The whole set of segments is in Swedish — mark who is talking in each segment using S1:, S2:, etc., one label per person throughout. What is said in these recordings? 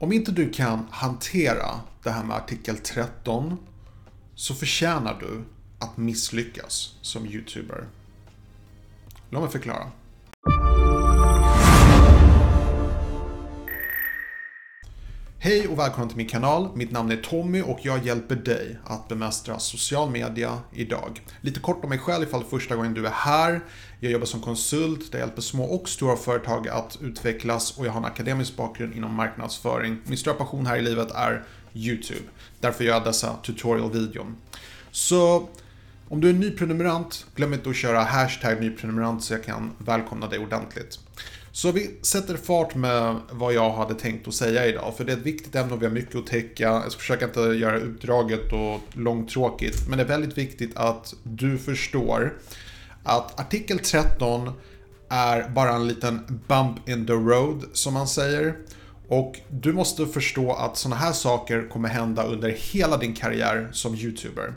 S1: Om inte du kan hantera det här med artikel 13 så förtjänar du att misslyckas som YouTuber. Låt mig förklara. Hej och välkommen till min kanal. Mitt namn är Tommy och jag hjälper dig att bemästra social media idag. Lite kort om mig själv ifall första gången du är här. Jag jobbar som konsult där jag hjälper små och stora företag att utvecklas och jag har en akademisk bakgrund inom marknadsföring. Min stora passion här i livet är YouTube. Därför gör jag dessa tutorial-videon. Så om du är ny prenumerant, glöm inte att köra hashtag nyprenumerant så jag kan välkomna dig ordentligt. Så vi sätter fart med vad jag hade tänkt att säga idag. För det är ett viktigt ämne och vi har mycket att täcka. Jag ska försöka inte göra utdraget och långtråkigt. Men det är väldigt viktigt att du förstår att artikel 13 är bara en liten bump in the road som man säger. Och du måste förstå att sådana här saker kommer hända under hela din karriär som YouTuber.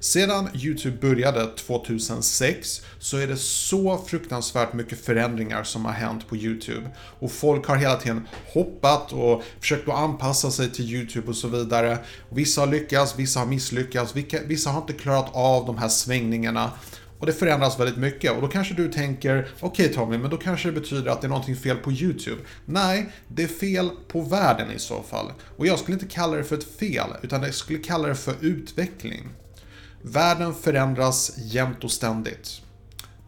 S1: Sedan YouTube började 2006 så är det så fruktansvärt mycket förändringar som har hänt på YouTube. Och folk har hela tiden hoppat och försökt att anpassa sig till YouTube och så vidare. Vissa har lyckats, vissa har misslyckats, vissa har inte klarat av de här svängningarna. Och det förändras väldigt mycket och då kanske du tänker, okej okay, Tommy, men då kanske det betyder att det är någonting fel på YouTube. Nej, det är fel på världen i så fall. Och jag skulle inte kalla det för ett fel, utan jag skulle kalla det för utveckling. Världen förändras jämt och ständigt.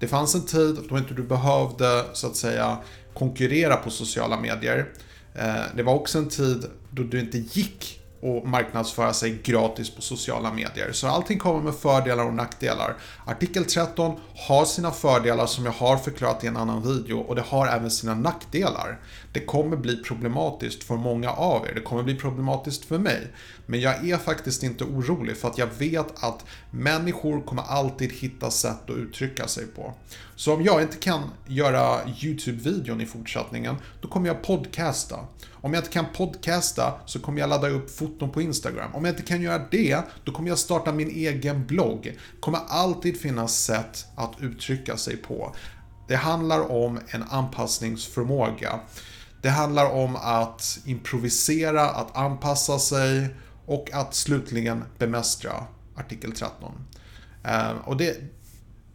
S1: Det fanns en tid då inte du behövde, så att säga, konkurrera på sociala medier. Eh, det var också en tid då du inte gick och marknadsföra sig gratis på sociala medier. Så allting kommer med fördelar och nackdelar. Artikel 13 har sina fördelar som jag har förklarat i en annan video och det har även sina nackdelar. Det kommer bli problematiskt för många av er. Det kommer bli problematiskt för mig. Men jag är faktiskt inte orolig för att jag vet att människor kommer alltid hitta sätt att uttrycka sig på. Så om jag inte kan göra YouTube-videon i fortsättningen, då kommer jag podcasta. Om jag inte kan podcasta så kommer jag ladda upp foton på Instagram. Om jag inte kan göra det, då kommer jag starta min egen blogg. Det kommer alltid finnas sätt att uttrycka sig på. Det handlar om en anpassningsförmåga. Det handlar om att improvisera, att anpassa sig och att slutligen bemästra artikel 13. Eh, och det,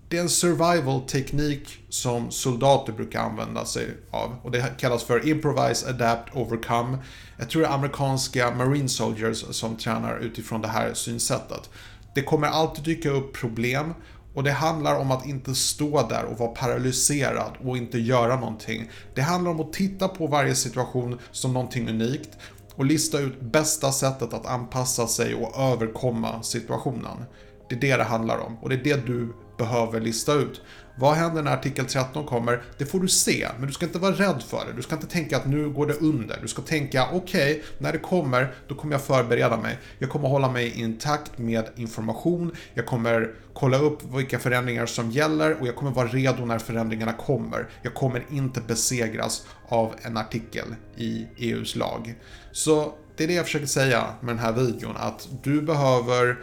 S1: det är en survival-teknik som soldater brukar använda sig av. Och det kallas för Improvise, Adapt, Overcome. Jag tror det är amerikanska Marine Soldiers som tränar utifrån det här synsättet. Det kommer alltid dyka upp problem och det handlar om att inte stå där och vara paralyserad och inte göra någonting. Det handlar om att titta på varje situation som någonting unikt och lista ut bästa sättet att anpassa sig och överkomma situationen. Det är det det handlar om och det är det du behöver lista ut. Vad händer när artikel 13 kommer? Det får du se, men du ska inte vara rädd för det. Du ska inte tänka att nu går det under. Du ska tänka, okej, okay, när det kommer, då kommer jag förbereda mig. Jag kommer hålla mig intakt med information. Jag kommer kolla upp vilka förändringar som gäller och jag kommer vara redo när förändringarna kommer. Jag kommer inte besegras av en artikel i EUs lag. Så det är det jag försöker säga med den här videon, att du behöver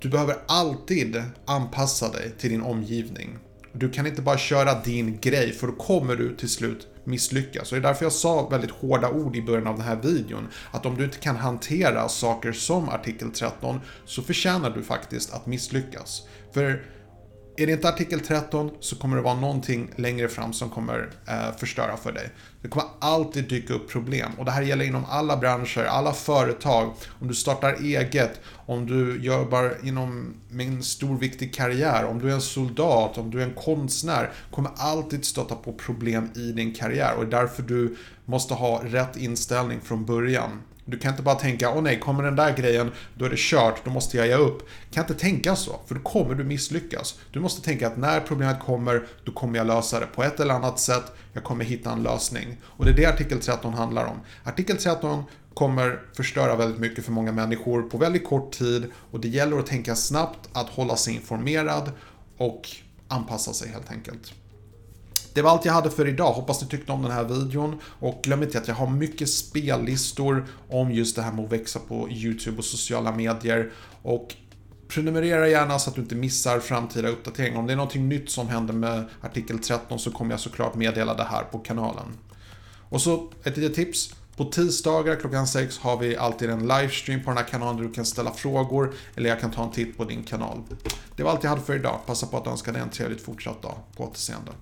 S1: du behöver alltid anpassa dig till din omgivning. Du kan inte bara köra din grej för då kommer du till slut misslyckas. Och det är därför jag sa väldigt hårda ord i början av den här videon. Att om du inte kan hantera saker som artikel 13 så förtjänar du faktiskt att misslyckas. För är det inte artikel 13 så kommer det vara någonting längre fram som kommer eh, förstöra för dig. Det kommer alltid dyka upp problem och det här gäller inom alla branscher, alla företag. Om du startar eget, om du jobbar inom en stor viktig karriär, om du är en soldat, om du är en konstnär, kommer alltid stöta på problem i din karriär och det är därför du måste ha rätt inställning från början. Du kan inte bara tänka, åh nej, kommer den där grejen, då är det kört, då måste jag ge upp. Kan inte tänka så, för då kommer du misslyckas. Du måste tänka att när problemet kommer, då kommer jag lösa det på ett eller annat sätt. Jag kommer hitta en lösning. Och det är det artikel 13 handlar om. Artikel 13 kommer förstöra väldigt mycket för många människor på väldigt kort tid och det gäller att tänka snabbt, att hålla sig informerad och anpassa sig helt enkelt. Det var allt jag hade för idag. Hoppas ni tyckte om den här videon. Och glöm inte att jag har mycket spellistor om just det här med att växa på YouTube och sociala medier. Och prenumerera gärna så att du inte missar framtida uppdateringar. Om det är någonting nytt som händer med artikel 13 så kommer jag såklart meddela det här på kanalen. Och så ett litet tips. På tisdagar klockan 6 har vi alltid en livestream på den här kanalen där du kan ställa frågor eller jag kan ta en titt på din kanal. Det var allt jag hade för idag. Passa på att önska dig en trevligt fortsatt dag. På återseende.